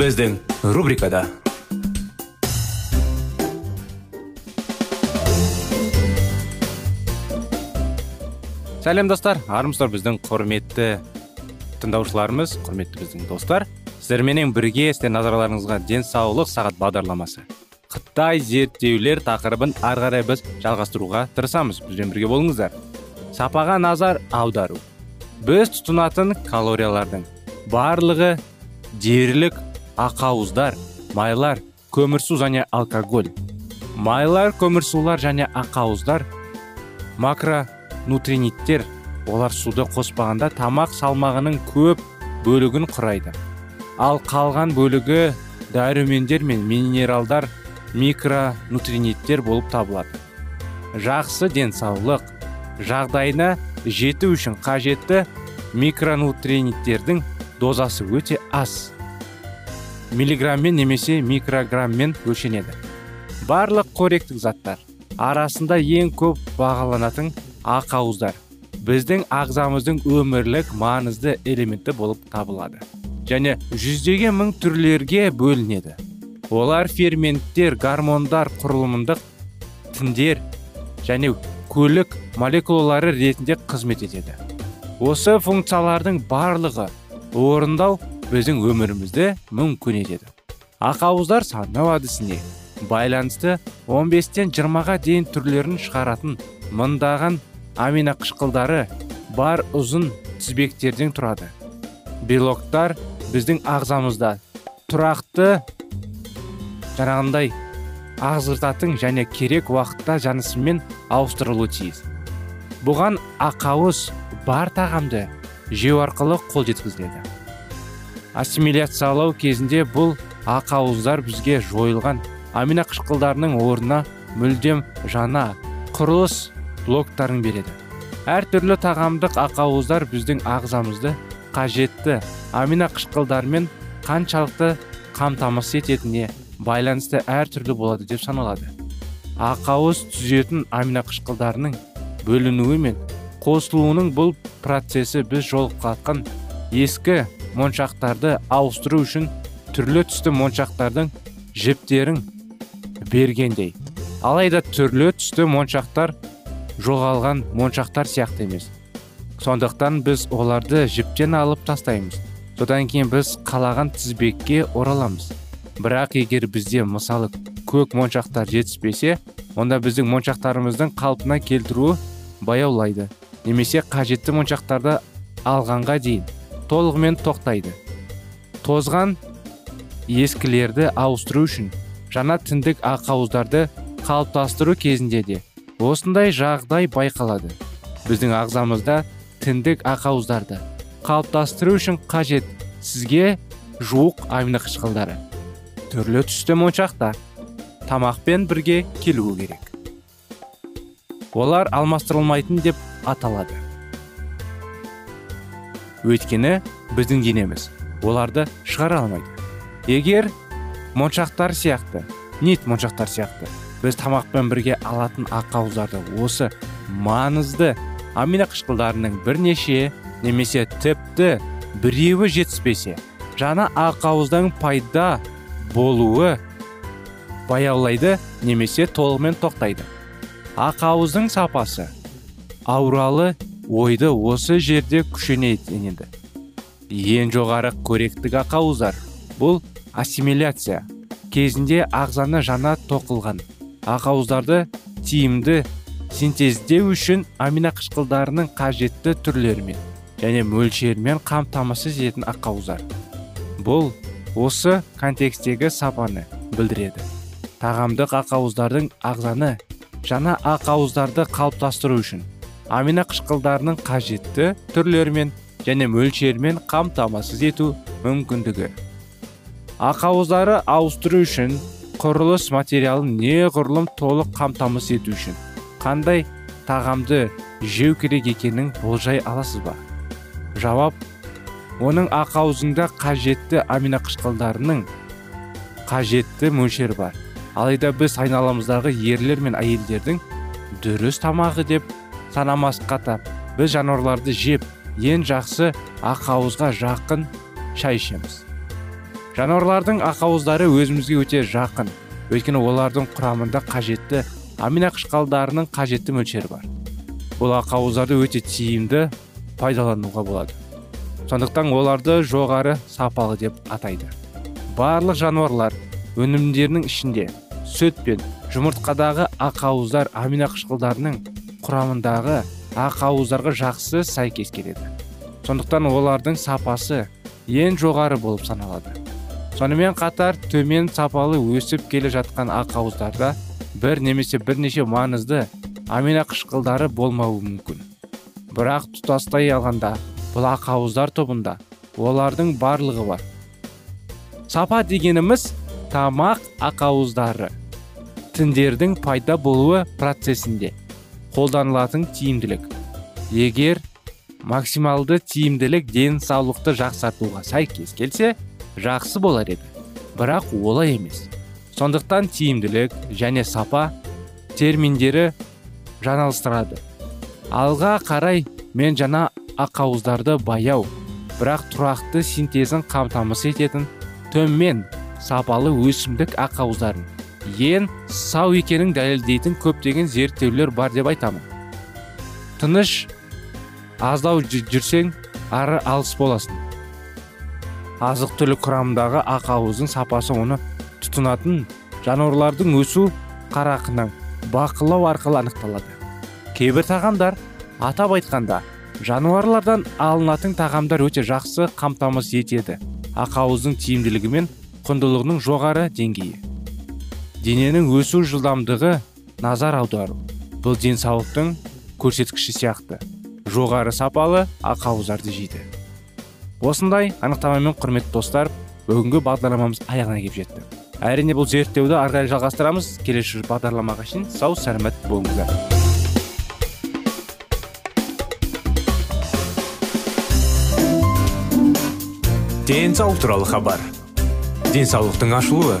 Біздің рубрикада сәлем достар армысыздар біздің құрметті тыңдаушыларымыз құрметті біздің достар сіздерменен бірге сіздердің назарларыңызға денсаулық сағат бағдарламасы қытай зерттеулер тақырыбын ары қарай біз жалғастыруға тырысамыз бізбен бірге болыңыздар сапаға назар аудару біз тұтынатын калориялардың барлығы дерлік ақауыздар майлар көмірсу және алкоголь. Майлар көмірсулар және ақауыздар макронутриниттер олар суды қоспағанда тамақ салмағының көп бөлігін құрайды. Ал қалған бөлігі дәрумендер мен минералдар микронутриниттер болып табылады. Жақсы денсаулық жағдайына жету үшін қажетті микронутриниттердің дозасы өте аз. Миллиграммен немесе микрограммен өлшенеді. Барлық қоректік заттар арасында ең көп бағаланатын ақауыздар. Біздің ағзамыздың өмірлік маңызды элементі болып табылады және жүздеген мың түрлерге бөлінеді. Олар ферменттер гормондар құрылымдық тіндер және көлік молекулалары ретінде қызмет етеді. Осы функциялардың барлығы орындау біздің өмірімізді мүмкін етеді ақауыздар санау әдісіне байланысты 15-тен 20-ға дейін түрлерін шығаратын мыңдаған аминоқышқылдары бар ұзын тізбектерден тұрады. Белоктар біздің ағзамызда. Тұрақты жаңағындай ағзыртатын және керек уақытта жанысымен ауыстырылуы тиіс. Бұған ақауыз бар тағамды жеу арқылы қол жеткізіледі ассимиляциялау кезінде бұл ақауыздар бізге жойылған. Аминоқышқылдарының орнына мүлдем жаңа құрылыс блоктарын береді. Әртүрлі тағамдық ақауыздар біздің ағзамызды қажетті аминоқышқылдармен қаншалықты қамтамасыз ететініне байланысты әртүрлі болады деп саналады. Ақауыз түзетін аминоқышқылдарының бөлінуі мен қосылуының бұл процесі біз жолыққан ескі моншақтарды ауыстыру үшін түрлі түсті моншақтардың жіптерін бергендей. Алайда түрлі түсті моншақтар жоғалған моншақтар сияқты емес. Сондықтан біз оларды жіптен алып тастаймыз. Содан кейін біз қалаған тізбекке ораламыз. Бірақ егер бізде мысалы көк моншақтар жетіспесе онда біздің моншақтарымыздың қалпына келтіруі баяулайды. Немесе қажетті моншақтарды алғанға дейін. Толығымен тоқтайды. Тозған ескілерді ауыстыру үшін жаңа тіндік ақауыздарды қалыптастыру кезінде де осындай жағдай байқалады. Біздің ағзамызда тіндік ақауыздарды қалыптастыру үшін қажет сізге жуық аминоқышқылдары түрлі түсті моншақта тамақпен бірге келуі керек. Олар алмастырылмайтын деп аталады. Өйткені біздің денеміз. Оларды шығара алмайды. Егер моншақтар сияқты нит моншақтар сияқты біз тамақпен бірге алатын ақауыздарды осы маңызды аминоқышқылдарының бірнеше немесе тіпті біреуі жетіспесе жаңа ақауыздың пайда болуы баяулайды немесе толығымен тоқтайды. Ақауыздың сапасы ауралы ойды осы жерде күшейтеді ең жоғары қоректік ақауыздар бұл ассимиляция. Кезінде ағзаны жаңа тоқылған ақауыздарды тиімді синтездеу үшін аминақышқылдарының қажетті түрлерімен және мөлшерімен қамтамасыз ететін ақауыздар. Бұл осы контекстегі сапаны білдіреді. Тағамдық ақауыздардың ағзаны жаңа ақауыздарды қалыптастыру үшін аминақышқылдарының қажетті түрлерімен және мөлшерімен қамтамасыз ету мүмкіндігі. Ақауыздары ауыстыру үшін құрылыс материалын неғұрлым толық қамтамасыз ету үшін қандай тағамды жеу керек екенін болжай аласыз ба? Жауап оның ақауызында қажетті аминақышқылдарының қажетті мөлшері бар. Алайда біз айналамыздағы ерлер мен әйелдердің дұрыс тамағы деп санамасқа тап. Біз жануарларды жеп ең жақсы ақауызға жақын шай ішеміз. Жануарлардың ақауыздары өзімізге өте жақын. Өйткені олардың құрамында қажетті аминақышқалдарының қажетті мөлшері бар. Бұл ақауыздарды өте тиімді пайдалануға болады. Сондықтан оларды жоғары сапалы деп атайды. Барлық жануарлар өнімдерінің ішінде сүт пен жұмыртқадағы ақауыздар аминақышқылдарының құрамындағы ақауыздарға жақсы сәйкес келеді. Сондықтан олардың сапасы ең жоғары болып саналады. Сонымен қатар төмен сапалы өсіп келе жатқан ақауыздарда бір немесе бірнеше маңызды аминақышқылдары болмауы мүмкін. Бірақ тұтастай алғанда бұл ақауыздар тобында олардың барлығы бар. Сапа дегеніміз тамақ ақауыздары тіндердің пайда болуы процесінде. Қолданылатын тиімділік. Егер максималды тиімділік денсаулықты жақсартуға сәйкес келсе жақсы болар еді. Бірақ олай емес. Сондықтан тиімділік және сапа терминдері жаңалыстырады. Алға қарай мен жаңа ақауыздарды баяу бірақ тұрақты синтезін қамтамасыз ететін төмен сапалы өсімдік ақауыздарын ең сау екенін дәлелдейтін көптеген зерттеулер бар деп айтамын. Тыныш аздау жүрсең ары алыс боласың. Азық түлік құрамындағы ақауыздың сапасы оны тұтынатын жануарлардың өсу қарақынан бақылау арқылы анықталады. Кейбір тағамдар атап айтқанда жануарлардан алынатын тағамдар өте жақсы қамтамасыз етеді. Ақауыздың тиімділігі мен құндылығының жоғары деңгейі. Дененің өсу жылдамдығы назар аудару. Бұл денсаулықтың көрсеткіші сияқты. Жоғары сапалы ақауыздарды жейді. Осындай анықтамамен құрметті достар бүгінгі бағдарламамыз аяғына келіп жетті. Әрине бұл зерттеуді ары қарай жалғастырамыз. Келесі бағдарламаға шейін сау сәлемет болыңыздар. Денсаулық туралы хабар. Денсаулықтың ашылуы.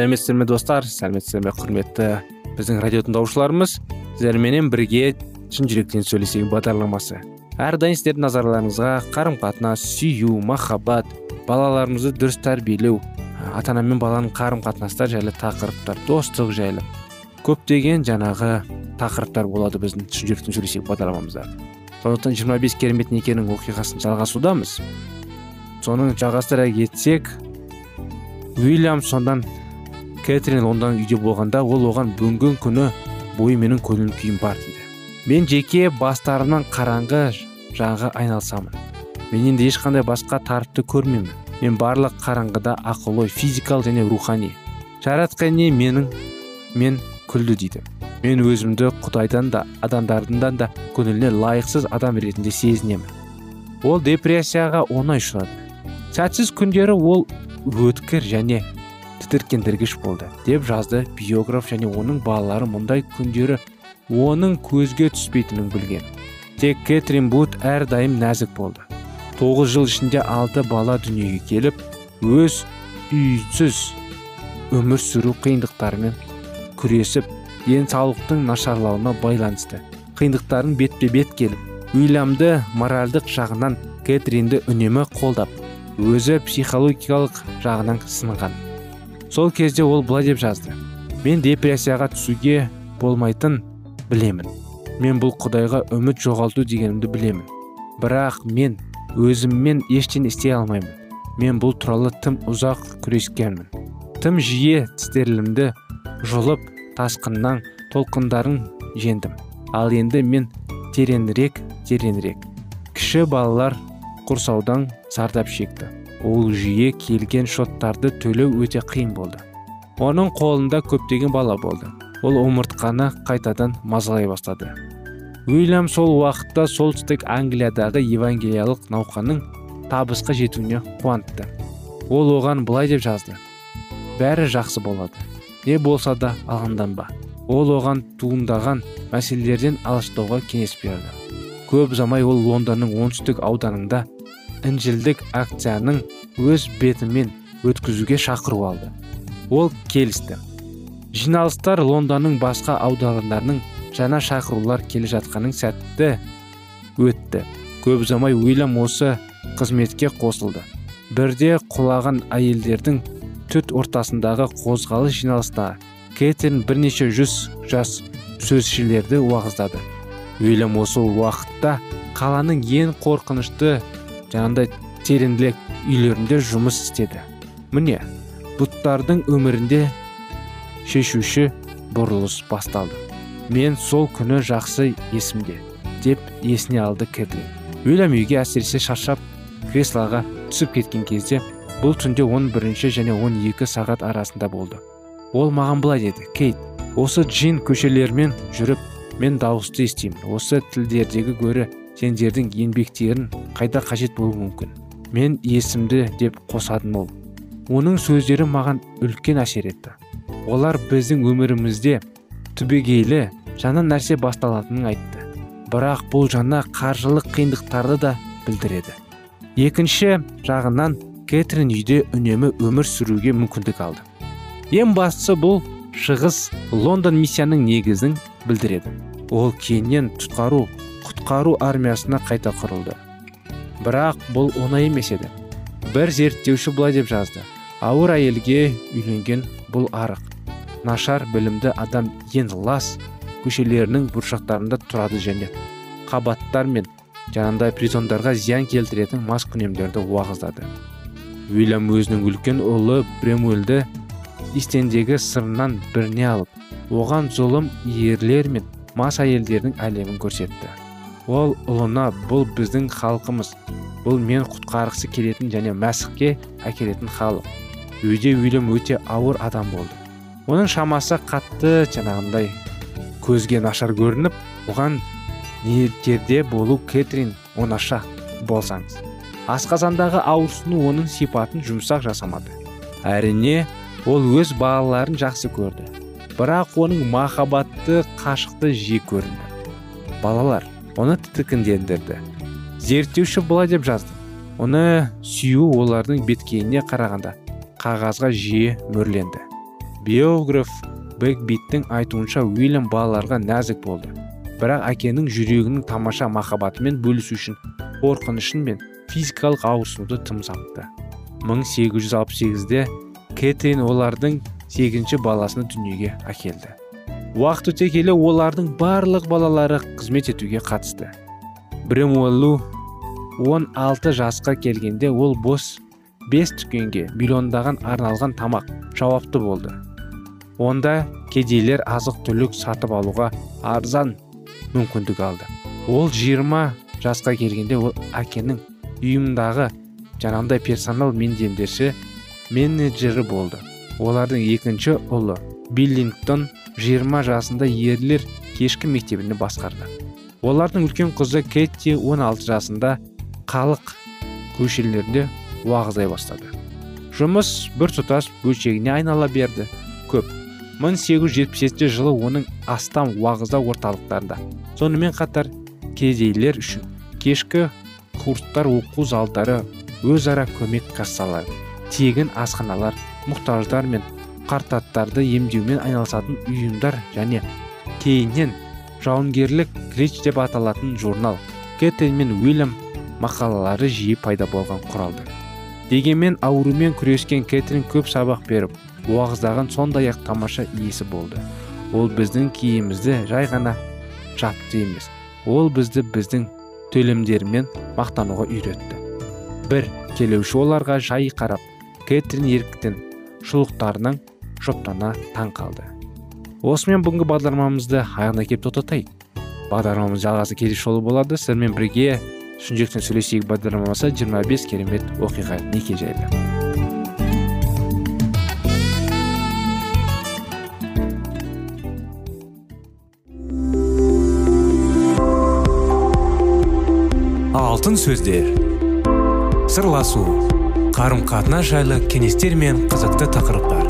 Сәлеметсіздер ме достар? Сәлеметсіздер ме құрметті біздің радио тыңдаушыларымыз? Сіздерменен бірге шын жүректен сөйлесейік бағдарламасы. Әрдайым сіздердің назарларыңызға қарым қатынас сүю махаббат балаларымызды дұрыс тәрбиелеу ата ана мен баланың қарым қатынастар жайлы тақырыптар достық жайлы көптеген жаңағы тақырыптар болады біздің шын жүректен сөйлесейік бағдарламамызда. Сондықтан 25 керемет некенің оқиғасын жалғасудамыз. Соның жалғастыра кетсек уильям сондан кэтрин ондан үйде болғанда ол оған бүгінгі күні бойы менің көңіл күйім бар дейді. Мен жеке бастарымнан қараңғы жағға айналсамын мен енді ешқандай басқа тарыпты көрмеймін. Мен барлық қараңғыда ақыл ой физикалық және рухани. Не менің мен күлді дейді. Мен өзімді құдайдан да адамдардың да көңіліне лайықсыз адам ретінде сезінемін ол депрессияға оңай ұшырады. Сәтсіз күндері ол өткір және тітіркендіргіш болды деп жазды биограф және оның балалары мұндай күндері оның көзге түспейтінін білген. Тек кэтрин бут әрдайым нәзік болды. Тоғыз жыл ішінде алты бала дүниеге келіп өз үйсіз өмір сүру қиындықтарымен күресіп денсаулықтың нашарлауына байланысты қиындықтарын бетпе бет келіп уильямды моральдық жағынан кэтринді үнемі қолдап өзі психологиялық жағынан сынған. Сол кезде ол былай деп жазды. Мен депрессияға түсуге болмайтын білемін. Мен бұл құдайға үміт жоғалту дегенімді білемін. Бірақ мен өзіммен ештеңе істей алмаймын. Мен бұл туралы тым ұзақ күрескенмін. Тым жиі тістерімді жұлып тасқыннан толқындарын жеңдім ал енді мен тереңірек тереңірек. Кіші балалар құрсаудан зардап шекті. Ол жиі келген шоттарды төлеу өте қиын болды. Оның қолында көптеген бала болды. Ол омыртқаны қайтадан мазалай бастады. Уильям сол уақытта солтүстік англиядағы евангелиялық науқанның табысқа жетуіне қуантты. Ол оған былай деп жазды. Бәрі жақсы болады. Не болса да алғанданба ол оған туындаған мәселелерден алыстауға кеңес берді. Көп замай ол лондонның оңтүстік ауданында інжілдік акцияның өз бетімен өткізуге шақыру алды. Ол келісті. Жиналыстар лондонның басқа аудандарының жаңа шақырулар келе жатқаның сәтті өтті. Көп замай уильям осы қызметке қосылды. Бірде құлаған әйелдердің түт ортасындағы қозғалыс жиналыста кэтрин бірнеше жүз жас сөзшілерді уағыздады. Уильям осы уақытта қаланың ең қорқынышты жаңағыдай тереңділік үйлерінде жұмыс істеді. Міне бұттардың өмірінде шешуші бұрылыс басталды. Мен сол күні жақсы есімде деп есіне алды кэтлин. Уильям үйге әсіресе шаршап креслоға түсіп кеткен кезде бұл түнде 11 және 12 сағат арасында болды. Ол маған былай деді. Кейт осы джин көшелерімен жүріп мен дауысты естимін. Осы тілдердегі гөрі сендердің еңбектерін қайда қажет болуы мүмкін? Мен есімді деп қосадым ол. Оның сөздері маған үлкен әсер етті. Олар біздің өмірімізде түбегейлі жаңа нәрсе басталатынын айтты. Бірақ бұл жаңа қаржылық қиындықтарды да білдіреді. Екінші жағынан кэтрин үйде үнемі өмір сүруге мүмкіндік алды. Ең бастысы бұл шығыс лондон миссияның негізін білдіреді. Ол кейіннен тұтқару құтқару армиясына қайта құрылды. Бірақ бұл оңай емес еді. Бір зерттеуші былай деп жазды. Ауыр әйелге үйленген бұл арық. Нашар білімді адам ең лас көшелерінің бұршақтарында тұрады және қабаттар мен жаңағыдай притондарға зиян келтіретін мас күнемдерді уағыздады. Уильям өзінің үлкен ұлы бремуэлді истендегі сырынан біріне алып оған зұлым ерлер мен мас әйелдердің әлемін көрсетті. Ол ұлына бұл біздің халқымыз бұл мен құтқарғысы келетін және мәсіхке әкелетін халық. Үйде уильям өте ауыр адам болды. Оның шамасы қатты жаңағындай көзге нашар көрініп оған ниеттерде болу кэтрин оңаша болсаңыз. Асқазандағы ауырсыну оның сипатын жұмсақ жасамады. Әрине ол өз балаларын жақсы көрді. Бірақ оның махаббатты қашықты жиі көрінді. Балалар оны тітікіндендірді зерттеуші былай деп жазды. Оны сүю олардың беткейіне қарағанда қағазға жиі мөрленді. Биограф бекбиттің айтуынша уильям балаларға нәзік болды. Бірақ әкенің жүрегінің тамаша махаббатымен бөлісу үшін қорқынышын мен физикалық ауырсынуды тым сапты 1868-де кэтрин олардың сегізінші баласыны дүниеге әкелді. Уақыт өте келе олардың барлық балалары қызмет етуге қатысты. Бремуэллу 16 жасқа келгенде ол бос бес дүкенге миллиондаған арналған тамақ жауапты болды. Онда кедейлер азық түлік сатып алуға арзан мүмкіндік алды. Ол 20 жасқа келгенде ол әкенің ұйымдағы жаңағындай персонал меңгеруші менеджері болды. Олардың екінші ұлы биллингтон 20 жасында ерлер кешкі мектебіне басқарды. Олардың үлкен қызы кетти 16 жасында халық көшелерінде уағыздай бастады. Жұмыс бір тұтас бөлшегіне айнала берді. Көп. 1877 жылы оның астам уағызда орталықтарында. Сонымен қатар кедейлер үшін кешкі курстар оқу залдары өзара көмек кассалары тегін асханалар мұқтаждар мен қартаттарды емдеумен айналысатын ұйымдар және кейіннен жауынгерлік крич деп аталатын журнал кэтрин мен уильям мақалалары жиі пайда болған құралды дегенмен аурумен күрескен кэтрин көп сабақ беріп уағыздаған сондай ақ тамаша иесі болды. Ол біздің киімімізді жай ғана жапты емес ол бізді біздің төлемдерімен мақтануға үйретті. Бір келуші оларға жай қарап кэтрин еріктен шұлықтарының шоптана таң қалды. Осымен бүгінгі бағдарламамызды аяғына келіп тоқтатайық. Бағдарламамыз жалғасы келесі жолы болады. Сіздермен бірге шын жүректен сөйлесейік бағдарламасы 25 керемет оқиға неке жайлы. Алтын сөздер. Сырласу. Қарым қатынас жайлы кеңестер мен қызықты тақырыптар.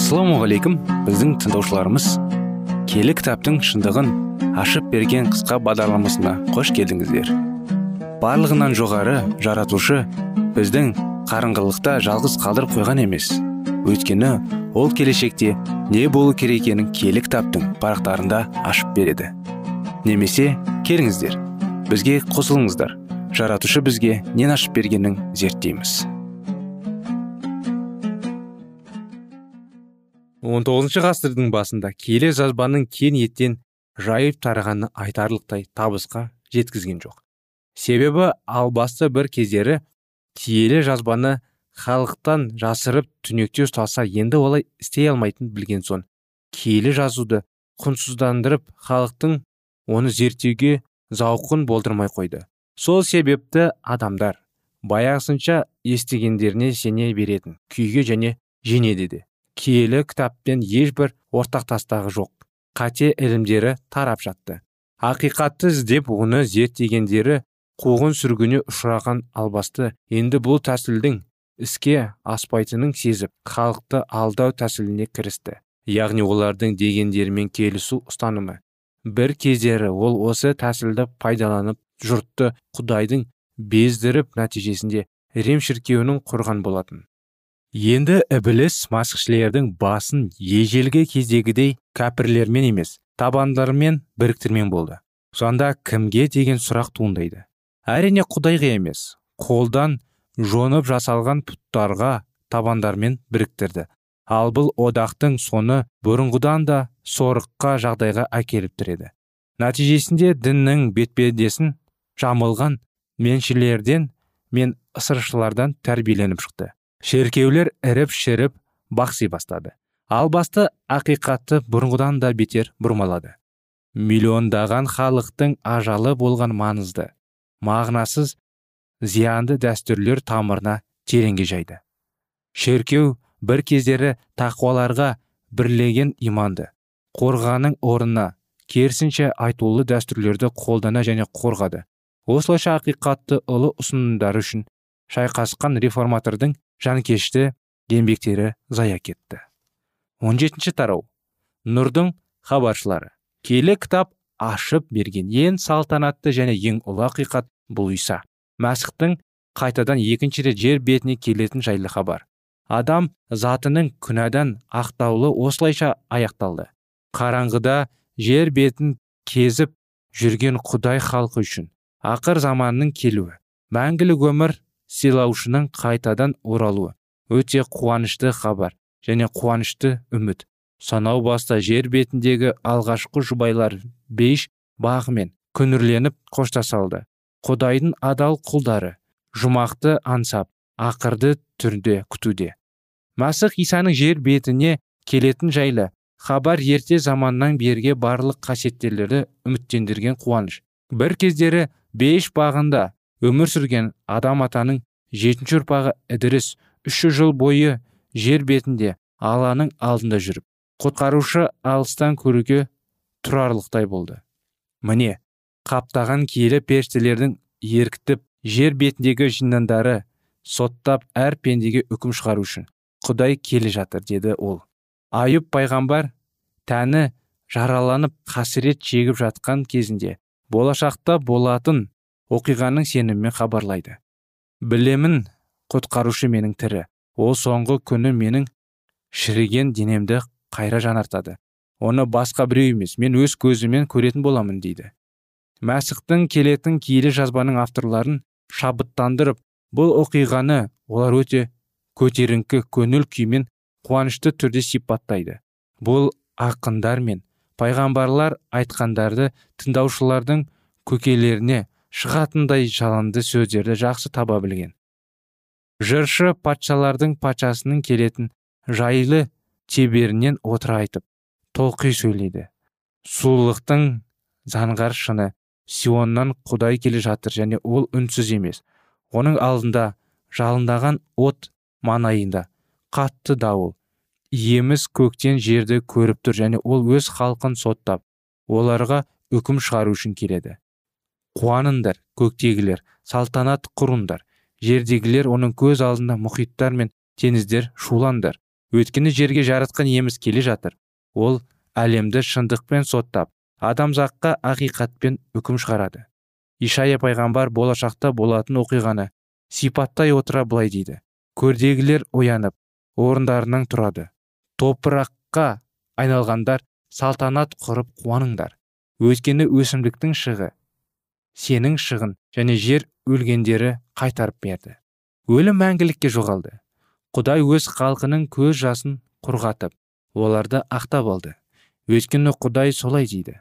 Ассалаумағалейкум біздің тыңдаушыларымыз. Келі кітаптың шындығын ашып берген қысқа бағдарламасына қош келдіңіздер. Барлығынан жоғары жаратушы біздің қарыңғылықта жалғыз қалдырып қойған емес. Өйткені ол келешекте не болу керек екенін киелі кітаптың парақтарында ашып береді. Немесе келіңіздер бізге қосылыңыздар. Жаратушы бізге нен ашып бергенін зерттейміз. 19 ғасырдың басында киелі жазбаның кен еттен жайып тарағаны айтарлықтай табысқа жеткізген жоқ. Себебі албасты бір кездері киелі жазбаны халықтан жасырып түнекте ұстаса енді олай істей алмайтын білген соң киелі жазуды құнсыздандырып халықтың оны зерттеуге зауқын болдырмай қойды. Сол себепті адамдар баяғысынша естігендеріне сене беретін күйге және женеді де киелі кітаппен ешбір ортақтастығы жоқ. Қате ілімдері тарап жатты. Ақиқатты іздеп оны зерттегендері қуғын сүргіне ұшыраған албасты енді бұл тәсілдің іске аспайтынын сезіп халықты алдау тәсіліне кірісті яғни олардың дегендерімен келісу ұстанымы. Бір кездері ол осы тәсілді пайдаланып жұртты құдайдың бездіріп нәтижесінде рим шіркеуінің құрған болатын. Енді ібіліс масқішілердің басын ежелгі кездегідей кәпірлермен емес табандармен біріктірмен болды. Сонда кімге деген сұрақ туындайды? Әрине құдайға емес қолдан жонып жасалған пұттарға табандармен біріктірді. Ал бұл одақтың соны бұрынғыдан да сорыққа жағдайға әкеліп тіреді. Нәтижесінде діннің бетпедесін жамылған меншілерден мен ысыршылардан тәрбиеленіп шықты. Шеркеулер іріп шіріп бақси бастады. Ал басты ақиқатты бұрынғыдан да бетер бұрмалады. Миллиондаған халықтың ажалы болған маңызды мағынасыз зиянды дәстүрлер тамырына тереңге жайды. Шеркеу бір кездері тақуаларға бірлеген иманды қорғаның орнына керісінше айтулы дәстүрлерді қолдана және қорғады. Осылайша ақиқатты ұлы ұсынымдары үшін шайқасқан реформатордың жанкешті еңбектері зая кетті. 17 жетінші тарау. Нұрдың хабаршылары. Келі кітап ашып берген ең салтанатты және ең ұлы ақиқат бұл иса. Мәсіхтің қайтадан екінші рет жер бетіне келетін жайлы хабар. Адам затының күнәдан ақтаулы осылайша аяқталды. Қараңғыда жер бетін кезіп жүрген құдай халқы үшін ақыр заманның келуі. Мәңгілік өмір сыйлаушының қайтадан оралуы. Өте қуанышты хабар және қуанышты үміт. Санау баста жер бетіндегі алғашқы жұбайлар бейш бағымен күнірленіп қоштасалды құдайдың адал құлдары жұмақты аңсап ақырды түрде күтуде. Масық исаның жер бетіне келетін жайлы хабар ерте заманнан берге барлық қасиеттелерді үміттендірген қуаныш. Бір кездері бейіш бағында өмір сүрген адам атаның жетінші ұрпағы ідіріс үш жыл бойы жер бетінде алланың алдында жүріп құтқарушы алыстан көруге тұрарлықтай болды. Міне қаптаған киелі періштелердің еркітіп жер бетіндегі жиндандары соттап әр пендеге үкім шығару үшін құдай келе жатыр деді ол. Айып пайғамбар тәні жараланып қасірет шегіп жатқан кезінде болашақта болатын оқиғаның сенімімен хабарлайды. Білемін құтқарушы менің тірі. Ол соңғы күні менің шіріген денемді қайра жанартады. Оны басқа біреу емес мен өз көзімен көретін боламын дейді. Мәсіхтің келетін киелі жазбаның авторларын шабыттандырып бұл оқиғаны олар өте көтеріңкі көңіл күймен қуанышты түрде сипаттайды. Бұл ақындар мен пайғамбарлар айтқандарды тыңдаушылардың көкелеріне шығатындай жалынды сөздерді жақсы таба білген. Жыршы патшалардың патшасының келетін жайлы теберінен отыра айтып толқи сөйлейді. Сұлулықтың заңғар шыны сионнан құдай келе жатыр және ол үнсіз емес. Оның алдында жалындаған от маңайында қатты дауыл иеміз көктен жерді көріп тұр және ол өз халқын соттап оларға үкім шығару үшін келеді. Қуаныңдар көктегілер салтанат құрыңдар. Жердегілер оның көз алдында мұхиттар мен теңіздер шулаңдар өйткені жерге жаратқан иеміз келе жатыр. Ол әлемді шындықпен соттап адамзаққа ақиқатпен үкім шығарады. Ишая пайғамбар болашақта болатын оқиғаны сипаттай отыра былай дейді. Көрдегілер оянып орындарынан тұрады. Топыраққа айналғандар салтанат құрып қуаныңдар. Өйткені өсімдіктің шығы сенің шығын және жер өлгендері қайтарып берді. Өлім мәңгілікке жоғалды. Құдай өз халқының көз жасын құрғатып оларды ақтап алды. Өйткені құдай солай дейді.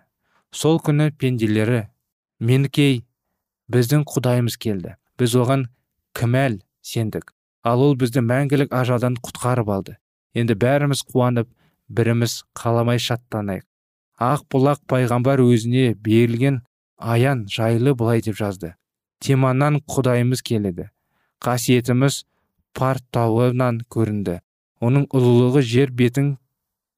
Сол күні пенделері менікей біздің құдайымыз келді. Біз оған кімәл сендік? Ал ол бізді мәңгілік ажалдан құтқарып алды. Енді бәріміз қуанып біріміз қаламай шаттанайық. Ақ бұлақ пайғамбар өзіне берілген аян жайлы былай деп жазды. Теманнан құдайымыз келеді. Қасиетіміз парт тауынан көрінді. Оның ұлылығы жер бетін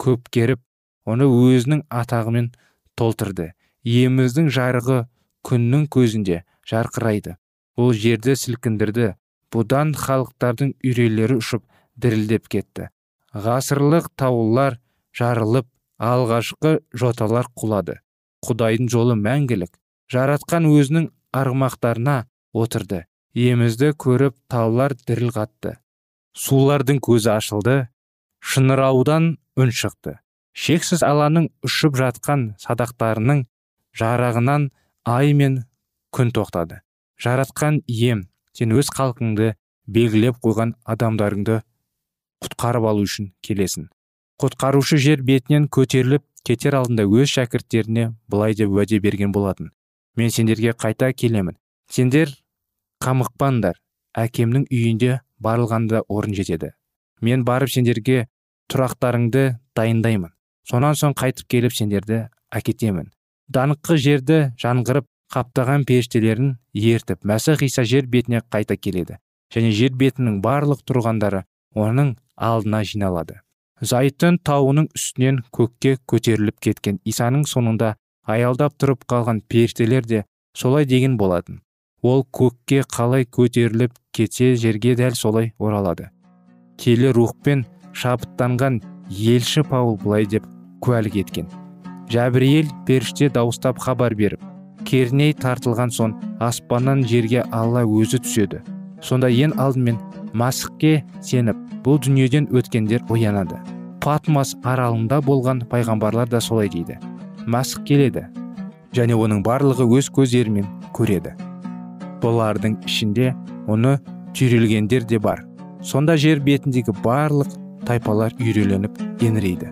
көпкеріп оны өзінің атағымен толтырды. Иеміздің жарығы күннің көзінде жарқырайды. Ол жерді сілкіндірді. Бұдан халықтардың үрейлері ұшып дірілдеп кетті. Ғасырлық таулар жарылып алғашқы жоталар құлады. Құдайдың жолы мәңгілік. Жаратқан өзінің арғымақтарына отырды. Емізді көріп таулар діріл қатты. Сулардың көзі ашылды. Шыныраудан үн шықты. Шексіз аланың ұшып жатқан садақтарының жарағынан ай мен күн тоқтады. Жаратқан ием сен өз халқыңды белгілеп қойған адамдарыңды құтқарып алу үшін келесің. Құтқарушы жер бетінен көтеріліп кетер алдында өз шәкірттеріне былай деп уәде берген болатын. Мен сендерге қайта келемін. Сендер қамықпаңдар. Әкемнің үйінде барлығанда орын жетеді. Мен барып сендерге тұрақтарыңды дайындаймын. Сонан соң қайтып келіп сендерді әкетемін. Даңқы жерді жаңғырып қаптаған періштелерін ертіп мәсіх иса жер бетіне қайта келеді. Және жер бетінің барлық тұрғандары оның алдына жиналады. Зайтын тауының үстінен көкке көтеріліп кеткен исаның соңында аялдап тұрып қалған періштелер де солай деген болатын. Ол көкке қалай көтеріліп кетсе жерге дәл солай оралады. Келі рухпен шабыттанған елші паул былай деп куәлік еткен. Жәбірейіл періште дауыстап хабар беріп керней тартылған соң аспаннан жерге алла өзі түседі. Сонда ең алдымен масықке сеніп бұл дүниеден өткендер оянады. Патмос аралында болған пайғамбарлар да солай дейді. Масық келеді және оның барлығы өз көздерімен көреді. Бұлардың ішінде оны түйрелгендер де бар. Сонда жер бетіндегі барлық тайпалар үйреленіп еңірейді.